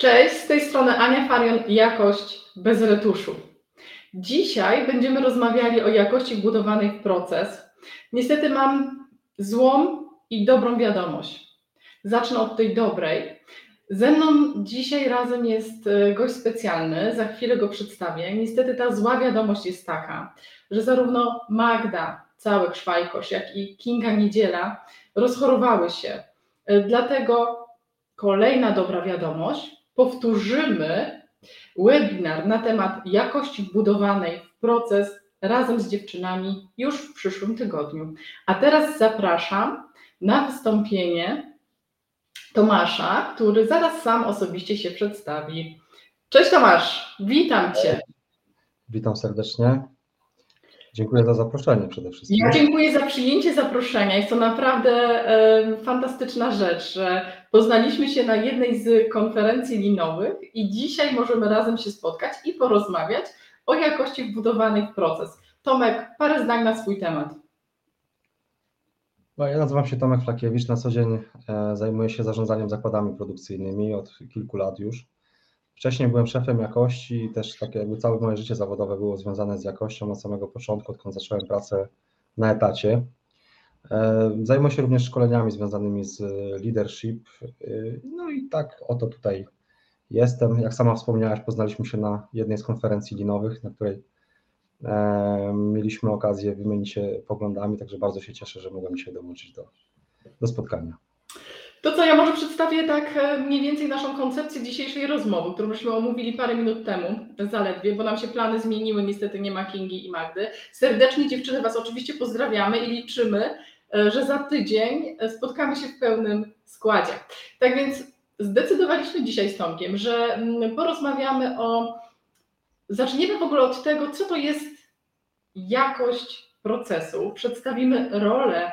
Cześć, z tej strony Ania Farion, jakość bez retuszu. Dzisiaj będziemy rozmawiali o jakości wbudowanej w proces. Niestety mam złą i dobrą wiadomość. Zacznę od tej dobrej. Ze mną dzisiaj razem jest e, gość specjalny, za chwilę go przedstawię. Niestety ta zła wiadomość jest taka, że zarówno Magda, cały Szwajkosz, jak i Kinga Niedziela rozchorowały się. E, dlatego kolejna dobra wiadomość, powtórzymy webinar na temat jakości wbudowanej w proces razem z dziewczynami już w przyszłym tygodniu. A teraz zapraszam na wystąpienie Tomasza, który zaraz sam osobiście się przedstawi. Cześć Tomasz, witam Cię. Witam serdecznie. Dziękuję za zaproszenie przede wszystkim. Ja dziękuję za przyjęcie zaproszenia. Jest to naprawdę fantastyczna rzecz, że poznaliśmy się na jednej z konferencji linowych i dzisiaj możemy razem się spotkać i porozmawiać o jakości wbudowanej w proces. Tomek, parę zdań na swój temat. No, ja nazywam się Tomek Flakiewicz. Na co dzień e, zajmuję się zarządzaniem zakładami produkcyjnymi od kilku lat już. Wcześniej byłem szefem jakości i też takie jakby całe moje życie zawodowe było związane z jakością od samego początku, odkąd zacząłem pracę na etacie. E, zajmuję się również szkoleniami związanymi z leadership. E, no i tak oto tutaj jestem. Jak sama wspomniałaś, poznaliśmy się na jednej z konferencji linowych, na której e, mieliśmy okazję wymienić się poglądami, także bardzo się cieszę, że mogłem dzisiaj dołączyć do, do spotkania. To co, ja może przedstawię tak e, mniej więcej naszą koncepcję dzisiejszej rozmowy, którą myśmy omówili parę minut temu, zaledwie, bo nam się plany zmieniły, niestety nie ma Kingi i Magdy. Serdecznie dziewczyny Was oczywiście pozdrawiamy i liczymy, e, że za tydzień e, spotkamy się w pełnym składzie. Tak więc zdecydowaliśmy dzisiaj z Tomkiem, że mm, porozmawiamy o, zaczniemy w ogóle od tego, co to jest jakość procesu, przedstawimy rolę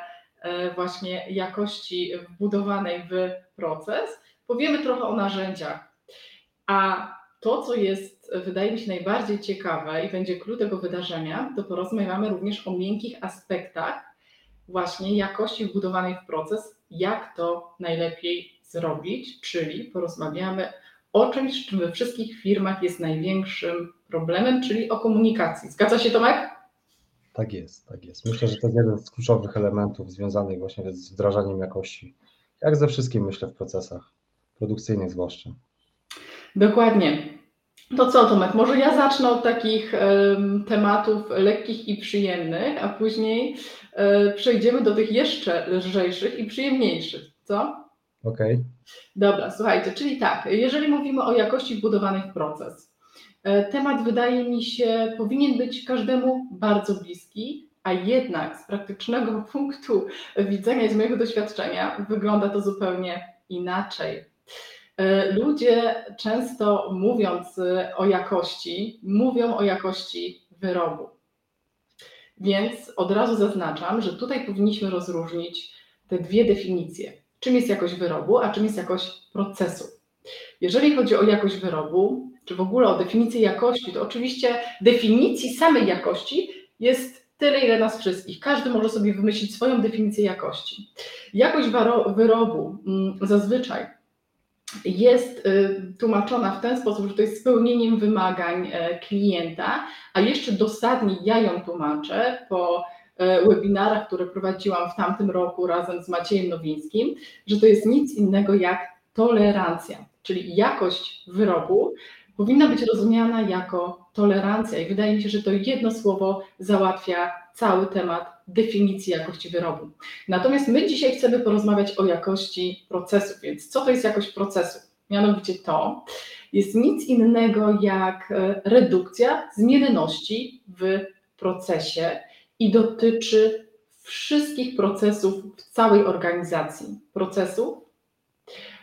właśnie jakości wbudowanej w proces. Powiemy trochę o narzędziach. A to, co jest, wydaje mi się, najbardziej ciekawe i będzie klucz tego wydarzenia, to porozmawiamy również o miękkich aspektach właśnie jakości wbudowanej w proces, jak to najlepiej zrobić, czyli porozmawiamy o czymś, czym we wszystkich firmach jest największym problemem, czyli o komunikacji. Zgadza się Tomek? Tak jest, tak jest. Myślę, że to jest jeden z kluczowych elementów związanych właśnie z wdrażaniem jakości. Jak ze wszystkim myślę w procesach produkcyjnych zwłaszcza. Dokładnie. To co, Tomek, może ja zacznę od takich tematów lekkich i przyjemnych, a później y, przejdziemy do tych jeszcze lżejszych i przyjemniejszych, co? Okej. Okay. Dobra, słuchajcie, czyli tak, jeżeli mówimy o jakości wbudowanej w proces, E, temat wydaje mi się powinien być każdemu bardzo bliski, a jednak z praktycznego punktu widzenia i z mojego doświadczenia wygląda to zupełnie inaczej. E, ludzie często mówiąc o jakości, mówią o jakości wyrobu. Więc od razu zaznaczam, że tutaj powinniśmy rozróżnić te dwie definicje. Czym jest jakość wyrobu, a czym jest jakość procesu. Jeżeli chodzi o jakość wyrobu, czy w ogóle o definicję jakości, to oczywiście definicji samej jakości jest tyle, ile nas wszystkich. Każdy może sobie wymyślić swoją definicję jakości. Jakość wyrobu mm, zazwyczaj jest y, tłumaczona w ten sposób, że to jest spełnieniem wymagań e, klienta, a jeszcze dosadniej ja ją tłumaczę po e, webinarach, które prowadziłam w tamtym roku razem z Maciejem Nowińskim, że to jest nic innego jak tolerancja, czyli jakość wyrobu powinna być rozumiana jako tolerancja i wydaje mi się, że to jedno słowo załatwia cały temat definicji jakości wyrobu. Natomiast my dzisiaj chcemy porozmawiać o jakości procesu, więc co to jest jakość procesu? Mianowicie to jest nic innego jak e, redukcja zmienności w procesie i dotyczy wszystkich procesów w całej organizacji. Procesów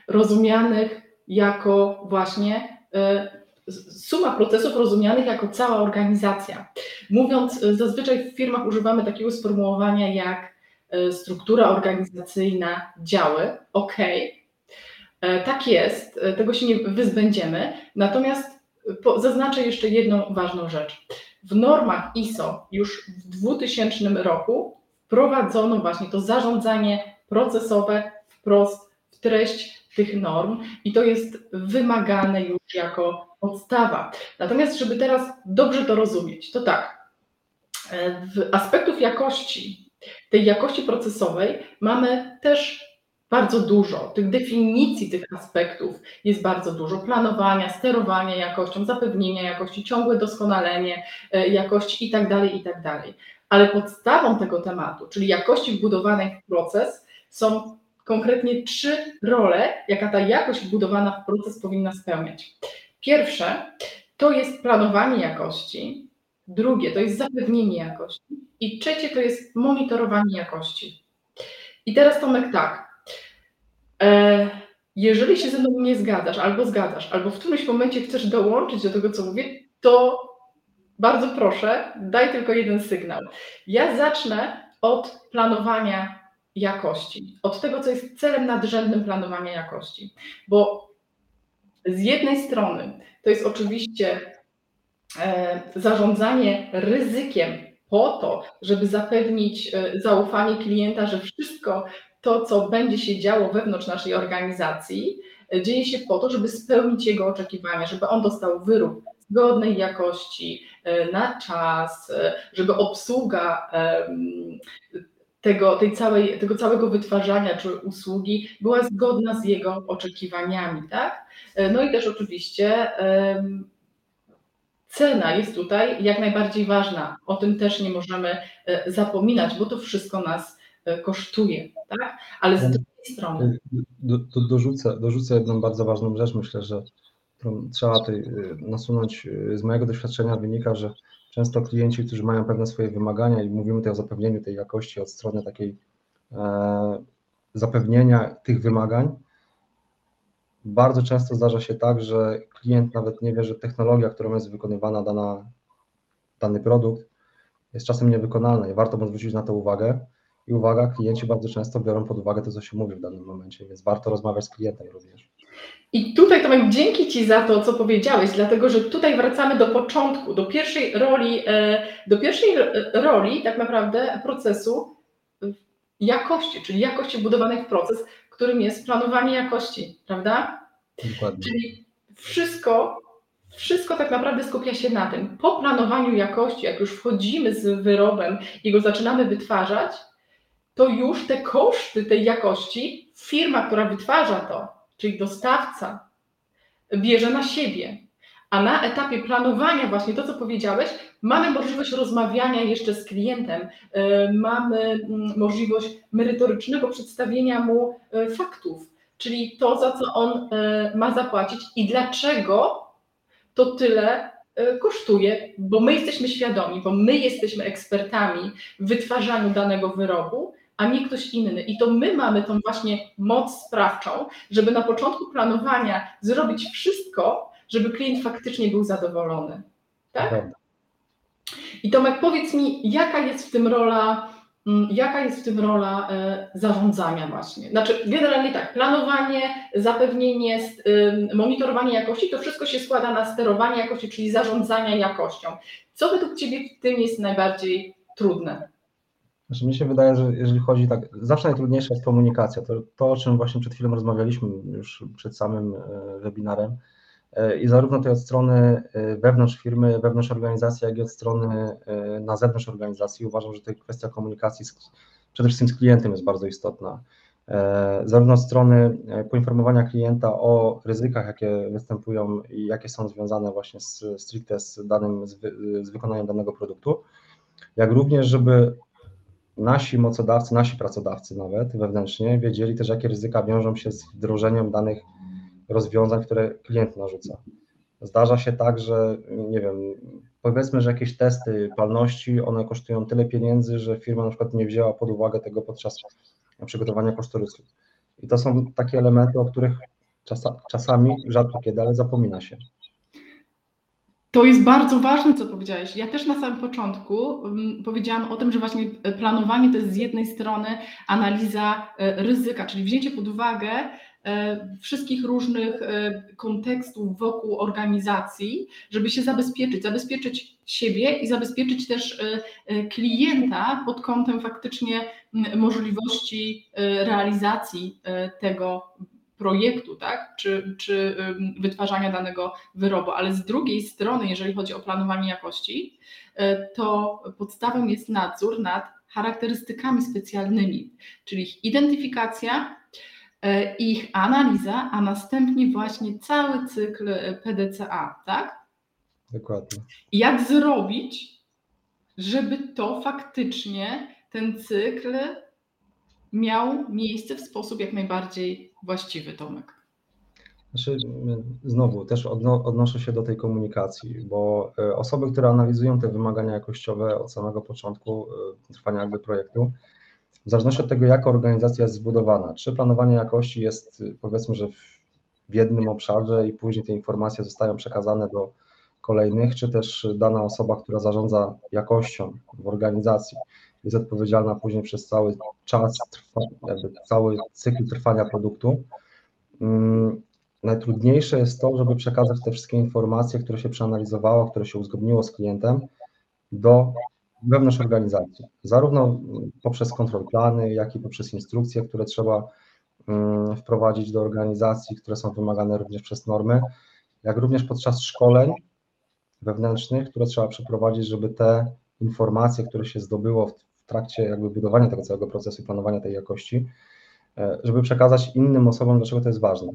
rozumianych jako właśnie e, suma procesów rozumianych jako cała organizacja. Mówiąc, e, zazwyczaj w firmach używamy takiego sformułowania jak e, struktura organizacyjna, działy. OK, e, tak jest, tego się nie wyzbędziemy. Natomiast zaznaczę jeszcze jedną ważną rzecz. W normach ISO już w 2000 roku wprowadzono właśnie to zarządzanie procesowe wprost w treść tych norm i to jest wymagane już jako podstawa. Natomiast, żeby teraz dobrze to rozumieć, to tak, e, w aspektów jakości, tej jakości procesowej mamy też bardzo dużo. Tych definicji tych aspektów jest bardzo dużo. Planowania, sterowania jakością, zapewnienia jakości, ciągłe doskonalenie e, jakości itd., tak itd. Tak Ale podstawą tego tematu, czyli jakości wbudowanej w proces, są konkretnie trzy role, jaka ta jakość wbudowana w proces powinna spełniać. Pierwsze to jest planowanie jakości, drugie to jest zapewnienie jakości i trzecie to jest monitorowanie jakości. I teraz Tomek tak, e, jeżeli się ze mną nie zgadzasz, albo zgadzasz, albo w którymś momencie chcesz dołączyć do tego, co mówię, to bardzo proszę, daj tylko jeden sygnał. Ja zacznę od planowania jakości, od tego, co jest celem nadrzędnym planowania jakości. Bo z jednej strony to jest oczywiście e, zarządzanie ryzykiem po to, żeby zapewnić e, zaufanie klienta, że wszystko to, co będzie się działo wewnątrz naszej organizacji, e, dzieje się po to, żeby spełnić jego oczekiwania, żeby on dostał wyrób zgodnej jakości, na czas, żeby obsługa tego, tej całej, tego całego wytwarzania czy usługi była zgodna z jego oczekiwaniami, tak? No i też oczywiście cena jest tutaj jak najbardziej ważna. O tym też nie możemy e, zapominać, bo to wszystko nas e, kosztuje, tak? Ale z drugiej strony. Do, do, dorzucę, dorzucę jedną bardzo ważną rzecz, myślę, że trzeba tutaj e, nasunąć. Z mojego doświadczenia wynika, że często klienci, którzy mają pewne swoje wymagania i mówimy tutaj o zapewnieniu tej jakości od strony takiej e, zapewnienia tych wymagań, bardzo często zdarza się tak, że klient nawet nie wie, że technologia, którą jest wykonywana dana, dany produkt, jest czasem niewykonalna i warto mu zwrócić na to uwagę. I uwaga, klienci bardzo często biorą pod uwagę to, co się mówi w danym momencie, więc warto rozmawiać z klientem również. I tutaj Tomek, dzięki Ci za to, co powiedziałeś, dlatego że tutaj wracamy do początku, do pierwszej roli, e, do pierwszej roli tak naprawdę procesu jakości, czyli jakości budowanej w proces, którym jest planowanie jakości, prawda? Dokładnie. Czyli wszystko, wszystko tak naprawdę skupia się na tym. Po planowaniu jakości, jak już wchodzimy z wyrobem i go zaczynamy wytwarzać, to już te koszty tej jakości firma, która wytwarza to, czyli dostawca, bierze na siebie. A na etapie planowania, właśnie to, co powiedziałeś, mamy możliwość rozmawiania jeszcze z klientem, e, mamy mm, możliwość merytorycznego przedstawienia mu e, faktów, czyli to, za co on e, ma zapłacić i dlaczego to tyle kosztuje, bo my jesteśmy świadomi, bo my jesteśmy ekspertami w wytwarzaniu danego wyrobu a nie ktoś inny. I to my mamy tą właśnie moc sprawczą, żeby na początku planowania zrobić wszystko, żeby klient faktycznie był zadowolony. Tak? I Tomek, powiedz mi, jaka jest w tym rola, mm, jaka jest w tym rola e, zarządzania właśnie? Znaczy, generalnie tak, planowanie, zapewnienie, monitorowanie jakości, to wszystko się składa na sterowanie jakości, czyli zarządzania jakością. Co według Ciebie w tym jest najbardziej trudne? Znaczy, mi się wydaje, że jeżeli chodzi tak, zawsze najtrudniejsza jest komunikacja. To, to, o czym właśnie przed chwilą rozmawialiśmy już przed samym e, webinarem. E, I zarówno tej od strony e, wewnątrz firmy, wewnątrz organizacji, jak i od strony na zewnątrz organizacji. Uważam, że tutaj kwestia komunikacji z, przede wszystkim z klientem jest bardzo istotna. Zarówno od strony poinformowania klienta o ryzykach, jakie występują i jakie są związane właśnie z, stricte z danym, z, z wykonaniem danego produktu, jak również, żeby nasi mocodawcy, nasi pracodawcy nawet wewnętrznie wiedzieli też, jakie ryzyka wiążą się z wdrożeniem danych rozwiązań, które klient narzuca. Zdarza się tak, że nie wiem, powiedzmy, że jakieś testy palności, one kosztują tyle pieniędzy, że firma na przykład nie wzięła pod uwagę tego podczas przygotowania kosztorysu. I to są takie elementy, o których czasami, rzadko kiedy, ale zapomina się. To jest bardzo ważne, co powiedziałeś. Ja też na samym początku um, powiedziałam o tym, że właśnie planowanie to jest z jednej strony analiza e, ryzyka, czyli wzięcie pod uwagę e, wszystkich różnych e, kontekstów wokół organizacji, żeby się zabezpieczyć, zabezpieczyć siebie i zabezpieczyć też klienta pod kątem faktycznie możliwości realizacji tego projektu, tak? czy, czy wytwarzania danego wyrobu, ale z drugiej strony, jeżeli chodzi o planowanie jakości, to podstawą jest nadzór nad charakterystykami specjalnymi, czyli ich identyfikacja, ich analiza, a następnie właśnie cały cykl PDCA, tak? Dokładnie. Jak zrobić, żeby to faktycznie ten cykl miał miejsce w sposób jak najbardziej właściwy, Tomek? Znaczy, znowu też odnoszę się do tej komunikacji, bo e, osoby, które analizują te wymagania jakościowe od samego początku e, trwania jakby projektu, w zależności od tego, jaka organizacja jest zbudowana, czy planowanie jakości jest powiedzmy, że w jednym obszarze i później te informacje zostają przekazane do kolejnych, czy też dana osoba, która zarządza jakością w organizacji, jest odpowiedzialna później przez cały czas, jakby cały cykl trwania produktu. Mm, najtrudniejsze jest to, żeby przekazać te wszystkie informacje, które się przeanalizowało, które się uzgodniło z klientem do wewnątrz organizacji, zarówno poprzez kontrol plany, jak i poprzez instrukcje, które trzeba mm, wprowadzić do organizacji, które są wymagane również przez normy, jak również podczas szkoleń wewnętrznych, które trzeba przeprowadzić, żeby te informacje, które się zdobyło w trakcie jakby budowania tego całego procesu planowania tej jakości, e, żeby przekazać innym osobom, dlaczego to jest ważne.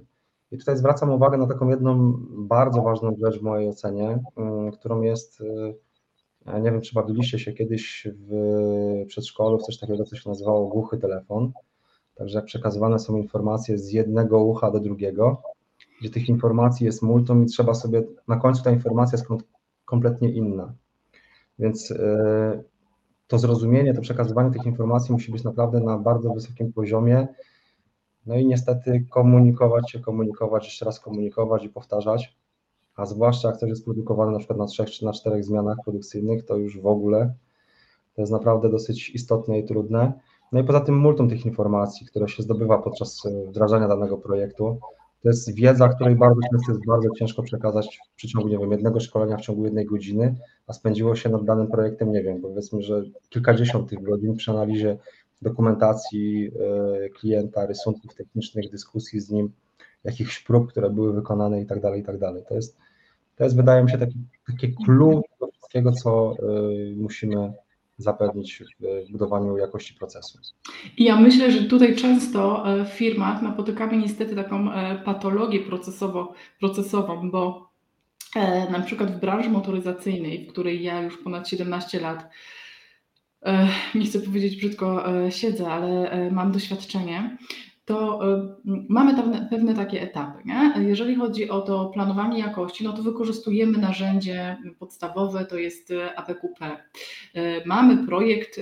I tutaj zwracam uwagę na taką jedną bardzo ważną rzecz w mojej ocenie, mm, którą jest, e, nie wiem, czy bawiliście się kiedyś w przedszkolu w coś takiego, co się nazywało głuchy telefon. Także jak przekazywane są informacje z jednego ucha do drugiego, gdzie tych informacji jest multum i trzeba sobie, na końcu ta informacja jest kompletnie inna. Więc e, to zrozumienie, to przekazywanie tych informacji musi być naprawdę na bardzo wysokim poziomie. No i niestety komunikować się, komunikować, jeszcze raz komunikować i powtarzać, a zwłaszcza jak coś jest produkowane na przykład na trzech czy na czterech zmianach produkcyjnych, to już w ogóle to jest naprawdę dosyć istotne i trudne. No i poza tym multum tych informacji, które się zdobywa podczas wdrażania danego projektu, to jest wiedza, której bardzo często jest bardzo ciężko przekazać w przeciągu, nie wiem, jednego szkolenia w ciągu jednej godziny, a spędziło się nad danym projektem, nie wiem, powiedzmy, że kilkadziesiąt tych godzin przy analizie dokumentacji e, klienta, rysunków technicznych, dyskusji z nim, jakichś prób, które były wykonane i tak dalej, i tak dalej. To jest, to jest wydaje mi się, taki, takie clue do wszystkiego, co e, musimy zapewnić w budowaniu jakości procesu. I ja myślę, że tutaj często e, w firmach napotykamy niestety taką e, patologię procesowo, procesową, bo e, na przykład w branży motoryzacyjnej, w której ja już ponad 17 lat, nie chcę powiedzieć brzydko siedzę, ale mam doświadczenie, to y, mamy pewne, pewne takie etapy. Nie? Jeżeli chodzi o to planowanie jakości, no to wykorzystujemy narzędzie podstawowe, to jest y, APQP. Y, mamy projekt,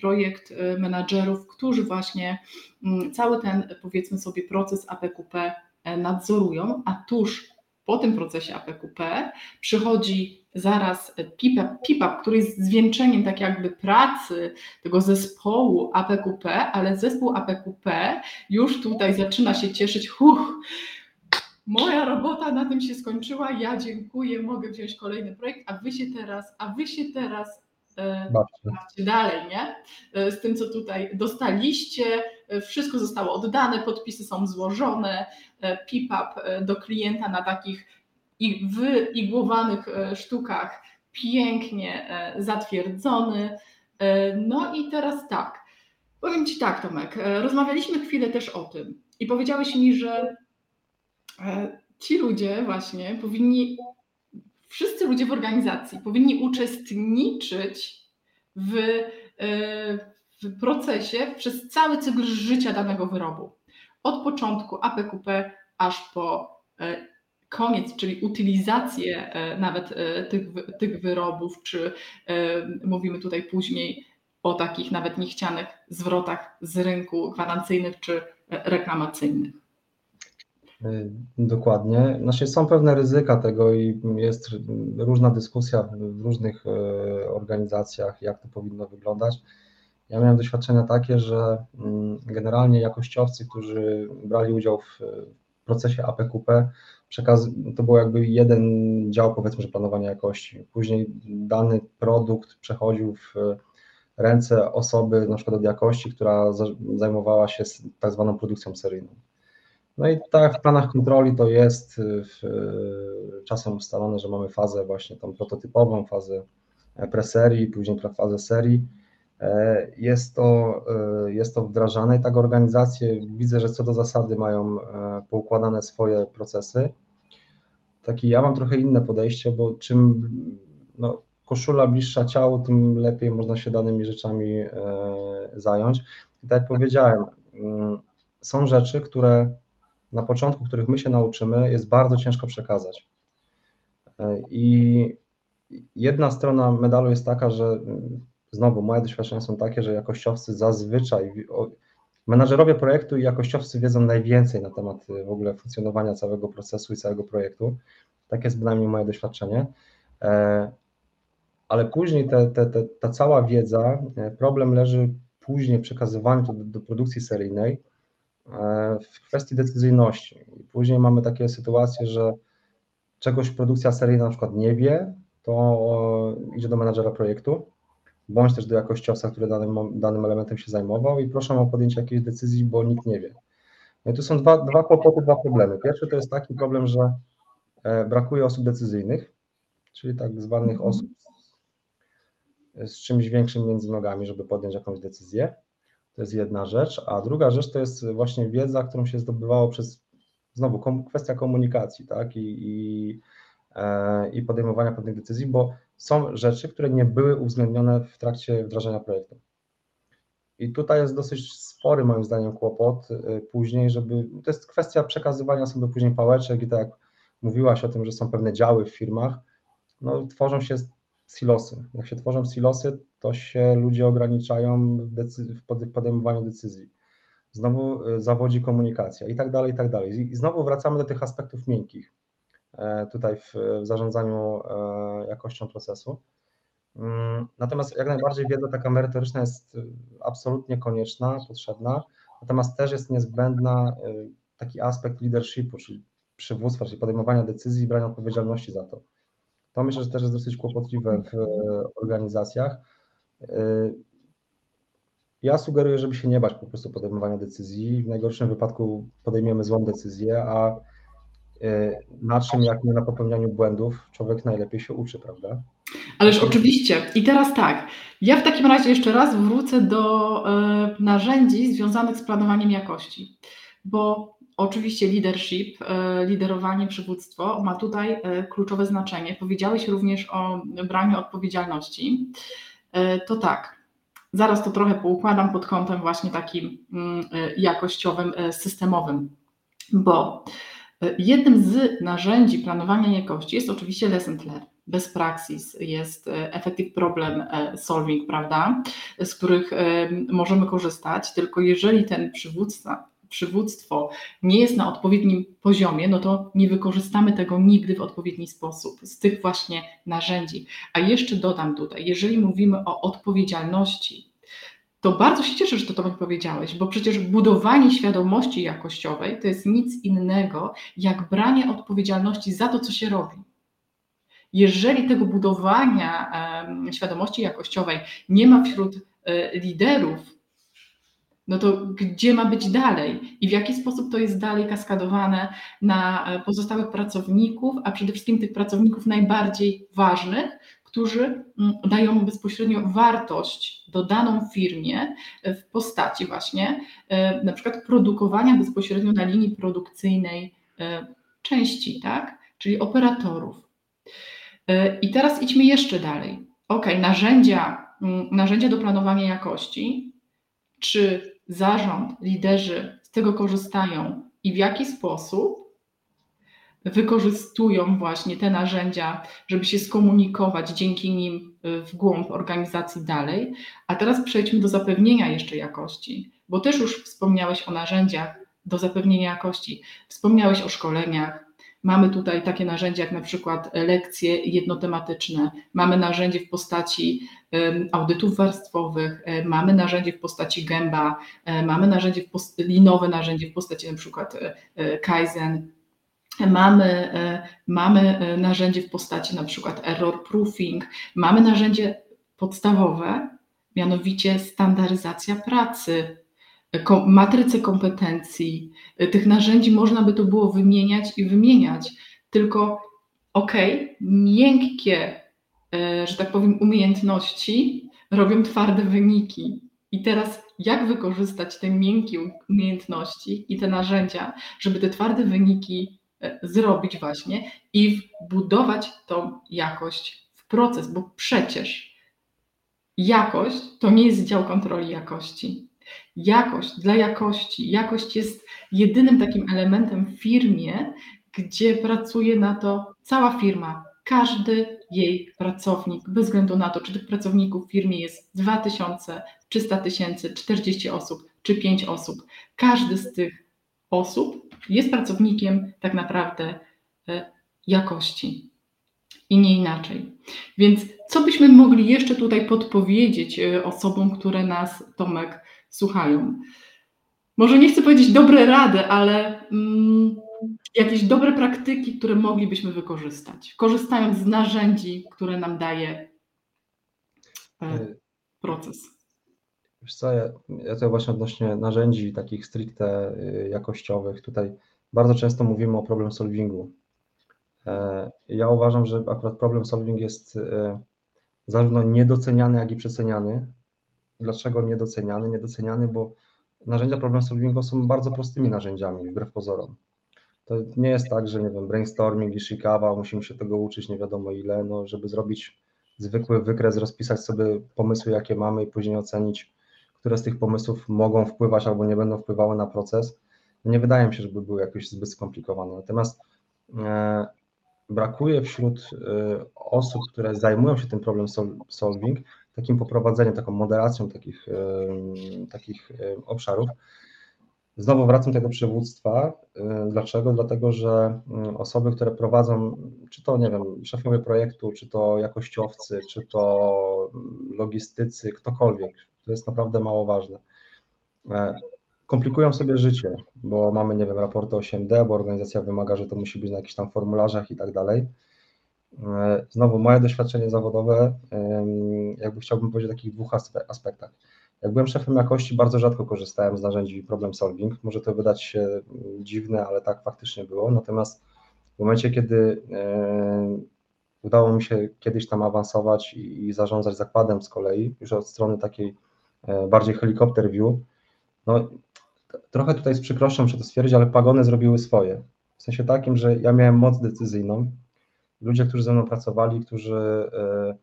projekt menadżerów, którzy właśnie mm, cały ten, powiedzmy sobie, proces APQP nadzorują, a tuż po tym procesie APQP przychodzi zaraz PIPAP, PIPAP, który jest zwieńczeniem tak jakby pracy tego zespołu APQP, ale zespół APQP już tutaj zaczyna się cieszyć, huch, moja robota na tym się skończyła, ja dziękuję, mogę wziąć kolejny projekt, a wy się teraz, a wy się teraz e, bawcie. dalej, nie? E, z tym, co tutaj dostaliście, e, wszystko zostało oddane, podpisy są złożone, PIPAP do klienta na takich i wyigłowanych e, sztukach pięknie e, zatwierdzony. E, no i teraz tak, powiem Ci tak, Tomek, rozmawialiśmy chwilę też o tym i powiedziałeś mi, że ci ludzie właśnie powinni, wszyscy ludzie w organizacji powinni uczestniczyć w, w procesie przez cały cykl życia danego wyrobu. Od początku APQP aż po koniec, czyli utylizację e, nawet e, tych, tych wyrobów, czy e, mówimy tutaj później o takich nawet niechcianych zwrotach z rynku gwarancyjnych czy reklamacyjnych. Dokładnie. Znaczy są pewne ryzyka tego i jest różna dyskusja w różnych organizacjach, jak to powinno wyglądać. Ja miałem doświadczenia takie, że mm, generalnie jakościowcy, którzy brali udział w procesie APQP, przekaz, to był jakby jeden dział, powiedzmy, że planowania jakości. Później dany produkt przechodził w ręce osoby, na przykład od jakości, która zajmowała się tak zwaną produkcją seryjną. No i tak w planach kontroli to jest w, czasem ustalone, że mamy fazę właśnie tą prototypową, fazę preserii, później fazę serii. E, jest to, e, jest to wdrażane i tak organizacje widzę, że co do zasady mają e, poukładane swoje procesy. Taki ja mam trochę inne podejście, bo czym no, koszula bliższa ciału, tym lepiej można się danymi rzeczami zająć. I tak jak powiedziałem, mm, są rzeczy, które na początku, których my się nauczymy, jest bardzo ciężko przekazać. I jedna strona medalu jest taka, że znowu moje doświadczenia są takie, że jakościowcy zazwyczaj, menadżerowie projektu i jakościowcy wiedzą najwięcej na temat y, w ogóle funkcjonowania całego procesu i całego projektu. Tak jest bynajmniej moje doświadczenie. E, ale później te, te, te, ta cała wiedza, e, problem leży później w przekazywaniu do, do produkcji seryjnej e, w kwestii decyzyjności. I później mamy takie sytuacje, że czegoś produkcja seryjna na przykład nie wie, to idzie do menadżera projektu, bądź też do jakościowca, który danym, danym elementem się zajmował i proszę o podjęcie jakiejś decyzji, bo nikt nie wie. No i tu są dwa, dwa kłopoty, dwa problemy. Pierwszy to jest taki problem, że e, brakuje osób decyzyjnych, czyli tak zwanych mhm. osób z czymś większym między nogami, żeby podjąć jakąś decyzję. To jest jedna rzecz. A druga rzecz to jest właśnie wiedza, którą się zdobywało przez, znowu, kom, kwestia komunikacji, tak, i, i, e, i podejmowania pewnych decyzji, bo są rzeczy, które nie były uwzględnione w trakcie wdrażania projektu. I tutaj jest dosyć spory, moim zdaniem, kłopot y, później, żeby. To jest kwestia przekazywania sobie później pałeczek i tak jak mówiłaś o tym, że są pewne działy w firmach, no, tworzą się silosy. Jak się tworzą silosy, to się ludzie ograniczają w, podejmowaniu decyzji. Znowu y, zawodzi komunikacja i tak dalej, i tak dalej. I znowu wracamy do tych aspektów miękkich. E, tutaj w, w zarządzaniu e, jakością procesu. Mm, natomiast jak najbardziej wiedza taka merytoryczna jest e, absolutnie konieczna, potrzebna, natomiast też jest niezbędna taki aspekt leadershipu, czyli przywództwa, czyli podejmowania decyzji i brania odpowiedzialności za to. To myślę, że też jest dosyć kłopotliwe w organizacjach. Ja sugeruję, żeby się nie bać po prostu podejmowania decyzji. W najgorszym wypadku podejmiemy złą decyzję, a na czym, jak nie na popełnianiu błędów, człowiek najlepiej się uczy, prawda? Ależ oczywiście. I teraz tak, ja w takim razie jeszcze raz wrócę do y, narzędzi związanych z planowaniem jakości, bo oczywiście leadership, y, liderowanie, przywództwo ma tutaj kluczowe znaczenie. Powiedziałeś również o braniu odpowiedzialności. To tak, zaraz to trochę poukładam pod kątem właśnie takim mm, jakościowym, systemowym, bo Jednym z narzędzi planowania jakości jest oczywiście lesson plan. Best praxis jest e, effective problem e, solving, prawda, z których e, możemy korzystać, tylko jeżeli ten przywódca, przywództwo nie jest na odpowiednim poziomie, no to nie wykorzystamy tego nigdy w odpowiedni sposób z tych właśnie narzędzi. A jeszcze dodam tutaj, jeżeli mówimy o odpowiedzialności, to bardzo się cieszę, że to, to powiedziałeś, bo przecież budowanie świadomości jakościowej to jest nic innego, jak branie odpowiedzialności za to, co się robi. Jeżeli tego budowania świadomości jakościowej nie ma wśród e, liderów, no to gdzie ma być dalej i w jaki sposób to jest dalej kaskadowane na e, pozostałych pracowników, a przede wszystkim tych pracowników najbardziej ważnych, którzy mm, dają bezpośrednio wartość dodaną firmie w postaci właśnie e, na przykład produkowania bezpośrednio na linii produkcyjnej e, części, tak? czyli operatorów. E, I teraz idźmy jeszcze dalej. Ok, narzędzia, mm, narzędzia do planowania jakości. Czy zarząd, liderzy z tego korzystają i w jaki sposób? Wykorzystują właśnie te narzędzia, żeby się skomunikować dzięki nim y, w głąb organizacji dalej. A teraz przejdźmy do zapewnienia jeszcze jakości, bo też już wspomniałeś o narzędziach do zapewnienia jakości, wspomniałeś o szkoleniach. Mamy tutaj takie narzędzia jak na przykład lekcje jednotematyczne, mamy narzędzie w postaci audytów warstwowych, e, mamy narzędzie w postaci gęba, e, mamy narzędzie w post- linowe narzędzie w postaci na przykład e, Kaizen, Mamy, e, mamy e, narzędzie w postaci na przykład error proofing, mamy narzędzie podstawowe, mianowicie standaryzacja pracy, ko- matrycę kompetencji, y, tych narzędzi można by to było wymieniać i wymieniać, tylko okej, miękkie, e, że tak powiem, umiejętności robią twarde wyniki. I teraz jak wykorzystać te miękkie umiejętności i te narzędzia, żeby te twarde wyniki e, zrobić właśnie i wbudować tą jakość w proces, bo przecież jakość to nie jest dział kontroli jakości. Jakość dla jakości. Jakość jest jedynym takim elementem w firmie, gdzie pracuje na to cała firma, każdy jej pracownik, bez względu na to, czy tych pracowników w firmie jest 2000, 300 tysięcy, 40 osób czy 5 osób. Każdy z tych osób jest pracownikiem tak naprawdę e, jakości i nie inaczej. Więc co byśmy mogli jeszcze tutaj podpowiedzieć e, osobom, które nas, Tomek, słuchają? Może nie chcę powiedzieć dobre rady, ale mm, jakieś dobre praktyki, które moglibyśmy wykorzystać, korzystając z narzędzi, które nam daje e, proces. Wiesz co, ja, ja tutaj właśnie odnośnie narzędzi takich stricte y, jakościowych, tutaj bardzo często mówimy o problem solvingu. E, ja uważam, że akurat problem solving jest e, zarówno niedoceniany, jak i przeceniany. Dlaczego niedoceniany? Niedoceniany, bo narzędzia problem solvingu są bardzo prostymi narzędziami, wbrew pozorom. To nie jest tak, że nie wiem, brainstorming i shikawa, musimy się tego uczyć nie wiadomo ile, no, żeby zrobić zwykły wykres, rozpisać sobie pomysły, jakie mamy i później ocenić, które z tych pomysłów mogą wpływać albo nie będą wpływały na proces. Nie wydaje mi się, żeby były jakoś zbyt skomplikowane. Natomiast e, brakuje wśród e, osób, które zajmują się tym problem solving, takim poprowadzeniem, taką moderacją takich, e, takich obszarów, Znowu wracam do tego przywództwa. Dlaczego? Dlatego, że y, osoby, które prowadzą, czy to, nie wiem, szefowie projektu, czy to jakościowcy, czy to logistycy, ktokolwiek, to jest naprawdę mało ważne. E, komplikują sobie życie, bo mamy, nie wiem, raporty 8D, bo organizacja wymaga, że to musi być na jakichś tam formularzach i tak dalej. E, znowu, moje doświadczenie zawodowe, jakby chciałbym powiedzieć o takich dwóch aspektach. Jak byłem szefem jakości, bardzo rzadko korzystałem z narzędzi problem solving. Może to wydać się dziwne, ale tak faktycznie było. Natomiast w momencie, kiedy udało mi się kiedyś tam awansować i zarządzać zakładem z kolei, już od strony takiej bardziej helikopter view, no trochę tutaj z przykrością muszę to stwierdzić, ale pagony zrobiły swoje. W sensie takim, że ja miałem moc decyzyjną. Ludzie, którzy ze mną pracowali, którzy e,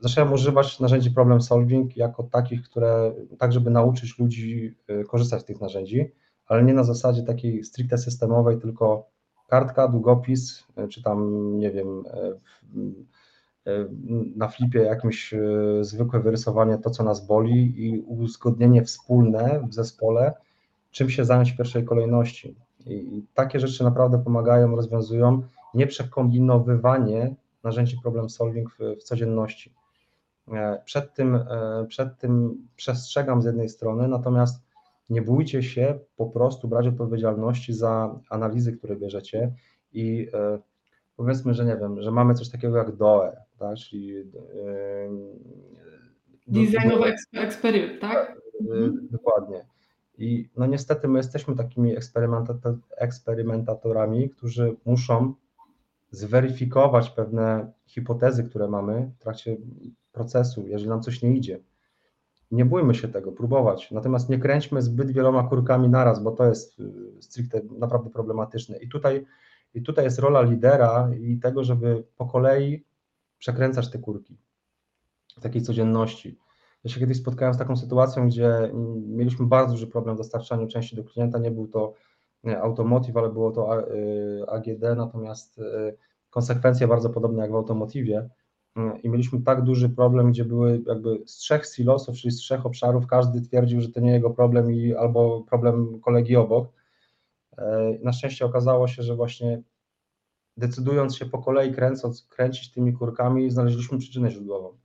zacząłem używać narzędzi problem solving jako takich, które tak, żeby nauczyć ludzi y, korzystać z tych narzędzi, ale nie na zasadzie takiej stricte systemowej, tylko kartka, długopis, czy tam, nie wiem, na flipie jakimś zwykłe wyrysowanie to, co nas boli i uzgodnienie wspólne w zespole, czym się zająć w pierwszej kolejności. I takie rzeczy naprawdę pomagają, rozwiązują, nie przekombinowywanie narzędzi problem solving w, w codzienności. E, przed tym, e, przed tym przestrzegam z jednej strony, natomiast nie bójcie się po prostu brać odpowiedzialności za analizy, które bierzecie i e, powiedzmy, że nie wiem, że mamy coś takiego jak DOE, tak, czyli Designowy eksperyment, tak? Mhm. Dokładnie. I no niestety my jesteśmy takimi eksperymentatorami, którzy muszą zweryfikować pewne hipotezy, które mamy w trakcie procesu, jeżeli nam coś nie idzie. Nie bójmy się tego, próbować. Natomiast nie kręćmy zbyt wieloma kurkami naraz, bo to jest y, stricte naprawdę problematyczne. I tutaj, i tutaj jest rola lidera i tego, żeby po kolei przekręcać te kurki w takiej codzienności. Ja się kiedyś spotkałem z taką sytuacją, gdzie mieliśmy bardzo duży problem w dostarczaniu części do klienta. Nie był to automotive, ale było to AGD, y, natomiast y, konsekwencje bardzo podobne jak w automotive. Y, I mieliśmy tak duży problem, gdzie były jakby z trzech silosów, czyli z trzech obszarów, każdy twierdził, że to nie jego problem i albo problem kolegi obok. Na szczęście okazało się, że właśnie decydując się po kolei kręcąc, kręcić tymi kurkami, znaleźliśmy przyczynę źródłową.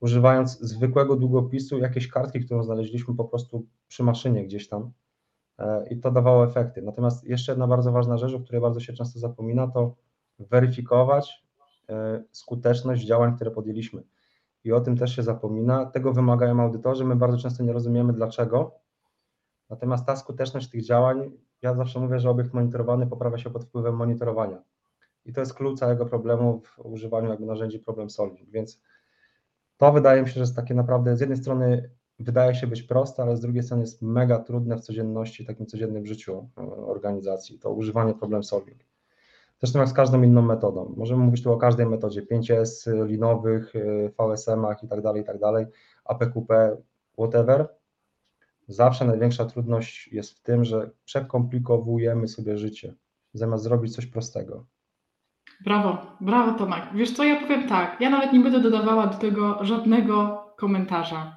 Używając zwykłego długopisu, jakieś kartki, którą znaleźliśmy po prostu przy maszynie gdzieś tam, E, i to dawało efekty. Natomiast jeszcze jedna bardzo ważna rzecz, o której bardzo się często zapomina, to weryfikować e, skuteczność działań, które podjęliśmy. i o tym też się zapomina. Tego wymagają audytorzy. My bardzo często nie rozumiemy dlaczego. Natomiast ta skuteczność tych działań, ja zawsze mówię, że obiekt monitorowany poprawia się pod wpływem monitorowania. I to jest klucz całego problemu w używaniu jakby narzędzi problem solving. Więc to wydaje mi się, że jest takie naprawdę z jednej strony wydaje się być proste, ale z drugiej strony jest mega trudne w codzienności, takim codziennym życiu e, organizacji, to używanie problem solving. Zresztą jak z każdą inną metodą. Możemy mówić tu o każdej metodzie, 5S, linowych, e, VSM-ach i tak dalej, i tak dalej, APQP, whatever. Zawsze największa trudność jest w tym, że przekomplikowujemy sobie życie, zamiast zrobić coś prostego. Brawo, brawo Tomek. Wiesz co, ja powiem tak, ja nawet nie będę dodawała do tego żadnego komentarza.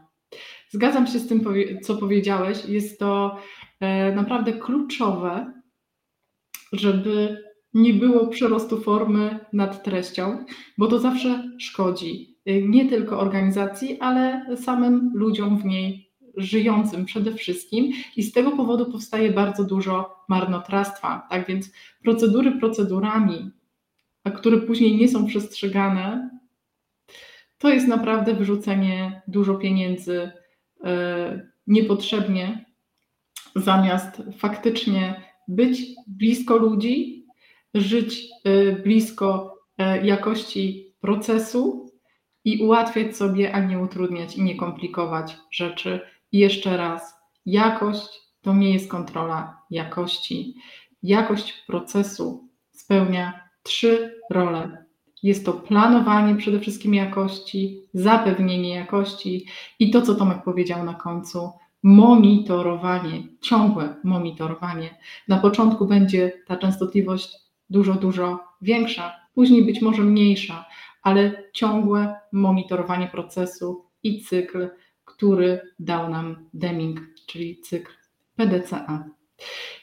Zgadzam się z tym, co powiedziałeś. Jest to e, naprawdę kluczowe, żeby nie było przerostu formy nad treścią, bo to zawsze szkodzi e, nie tylko organizacji, ale samym ludziom w niej żyjącym przede wszystkim i z tego powodu powstaje bardzo dużo marnotrawstwa. Tak więc procedury procedurami, a które później nie są przestrzegane, to jest naprawdę wyrzucenie dużo pieniędzy E, niepotrzebnie, zamiast faktycznie być blisko ludzi, żyć e, blisko e, jakości procesu i ułatwiać sobie, a nie utrudniać i nie komplikować rzeczy. Jeszcze raz, jakość to nie jest kontrola jakości. Jakość procesu spełnia trzy role jest to planowanie przede wszystkim jakości, zapewnienie jakości i to, co Tomek powiedział na końcu, monitorowanie, ciągłe monitorowanie. Na początku będzie ta częstotliwość dużo, dużo większa, później być może mniejsza, ale ciągłe monitorowanie procesu i cykl, który dał nam Deming, czyli cykl PDCA.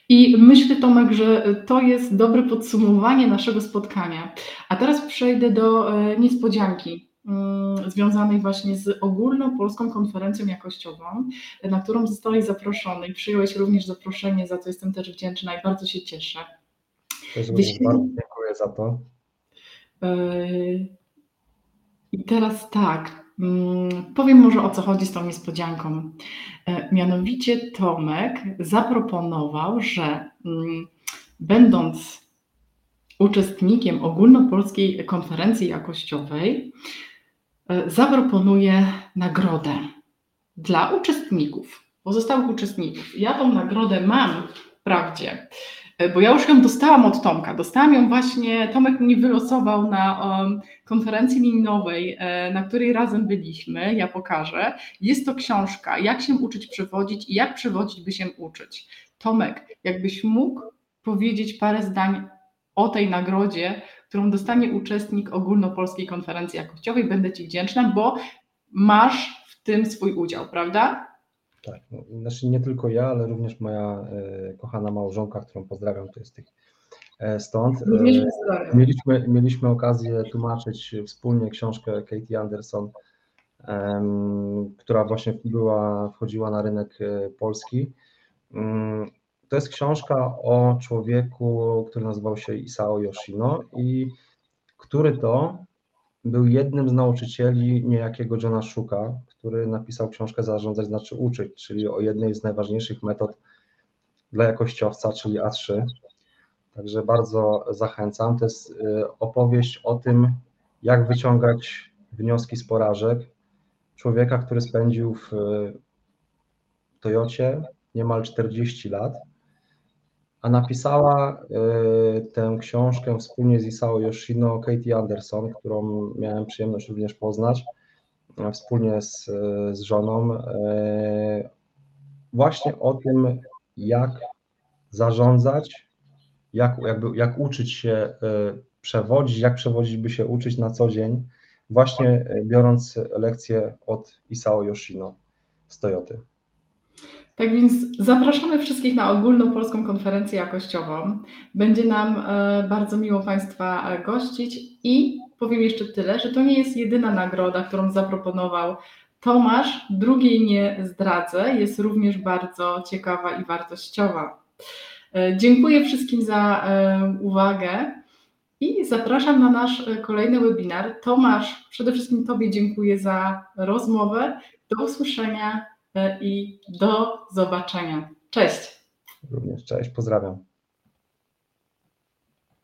I myślę, Tomek, że to jest dobre podsumowanie naszego spotkania. A teraz przejdę do e, niespodzianki mm, związanej właśnie z ogólnopolską konferencją jakościową, na którą zostałeś zaproszony i przyjąłeś również zaproszenie, za co jestem też wdzięczna i bardzo się cieszę. Też bardzo dziękuję za to. E, I teraz tak, powiem może o co chodzi z tą niespodzianką. E, mianowicie Tomek zaproponował, że mm, będąc uczestnikiem ogólnopolskiej konferencji jakościowej, e, zaproponuje nagrodę dla uczestników, pozostałych uczestników. Ja tą nagrodę mam wprawdzie, bo ja już ją dostałam od Tomka. Dostałam ją właśnie, Tomek mi wylosował na um, konferencji liniowej, e, na której razem byliśmy. Ja pokażę. Jest to książka, jak się uczyć przewodzić i jak przewodzić, by się uczyć. Tomek, jakbyś mógł powiedzieć parę zdań o tej nagrodzie, którą dostanie uczestnik ogólnopolskiej konferencji jakościowej, będę Ci wdzięczna, bo masz w tym swój udział, prawda? Tak, no, znaczy nie tylko ja, ale również moja e, kochana małżonka, którą pozdrawiam, to jest tych e, stąd. E, mieliśmy, mieliśmy okazję tłumaczyć wspólnie książkę Katie Anderson, która właśnie była, wchodziła na rynek polski. Mm, to jest książka o człowieku, który nazywał się Isao Yoshino i który to był jednym z nauczycieli niejakiego Johna Shuka, który napisał książkę Zarządzać znaczy uczyć, czyli o jednej z najważniejszych metod dla jakościowca, czyli A3. Także bardzo zachęcam. To jest y, opowieść o tym, jak wyciągać wnioski z porażek człowieka, który spędził w Toyocie niemal 40 lat a napisała y, tę książkę wspólnie z Isao Yoshino Katie Anderson, którą miałem przyjemność również poznać, y, wspólnie z, z żoną, y, właśnie o tym, jak zarządzać, jak, jakby, jak uczyć się przewodzić, jak przewodzić by się uczyć na co dzień, właśnie biorąc lekcje od Isao Yoshino z Toyoty. Tak więc zapraszamy wszystkich na ogólnopolską konferencję jakościową. Będzie nam e, bardzo miło Państwa e, gościć i powiem jeszcze tyle, że to nie jest jedyna nagroda, którą zaproponował Tomasz. Drugiej nie zdradzę, jest również bardzo ciekawa i wartościowa. E, dziękuję wszystkim za uwagę I zapraszam na nasz e, kolejny webinar. Tomasz, przede wszystkim Tobie dziękuję za rozmowę. Do usłyszenia e, i do zobaczenia. Cześć. Również cześć, pozdrawiam.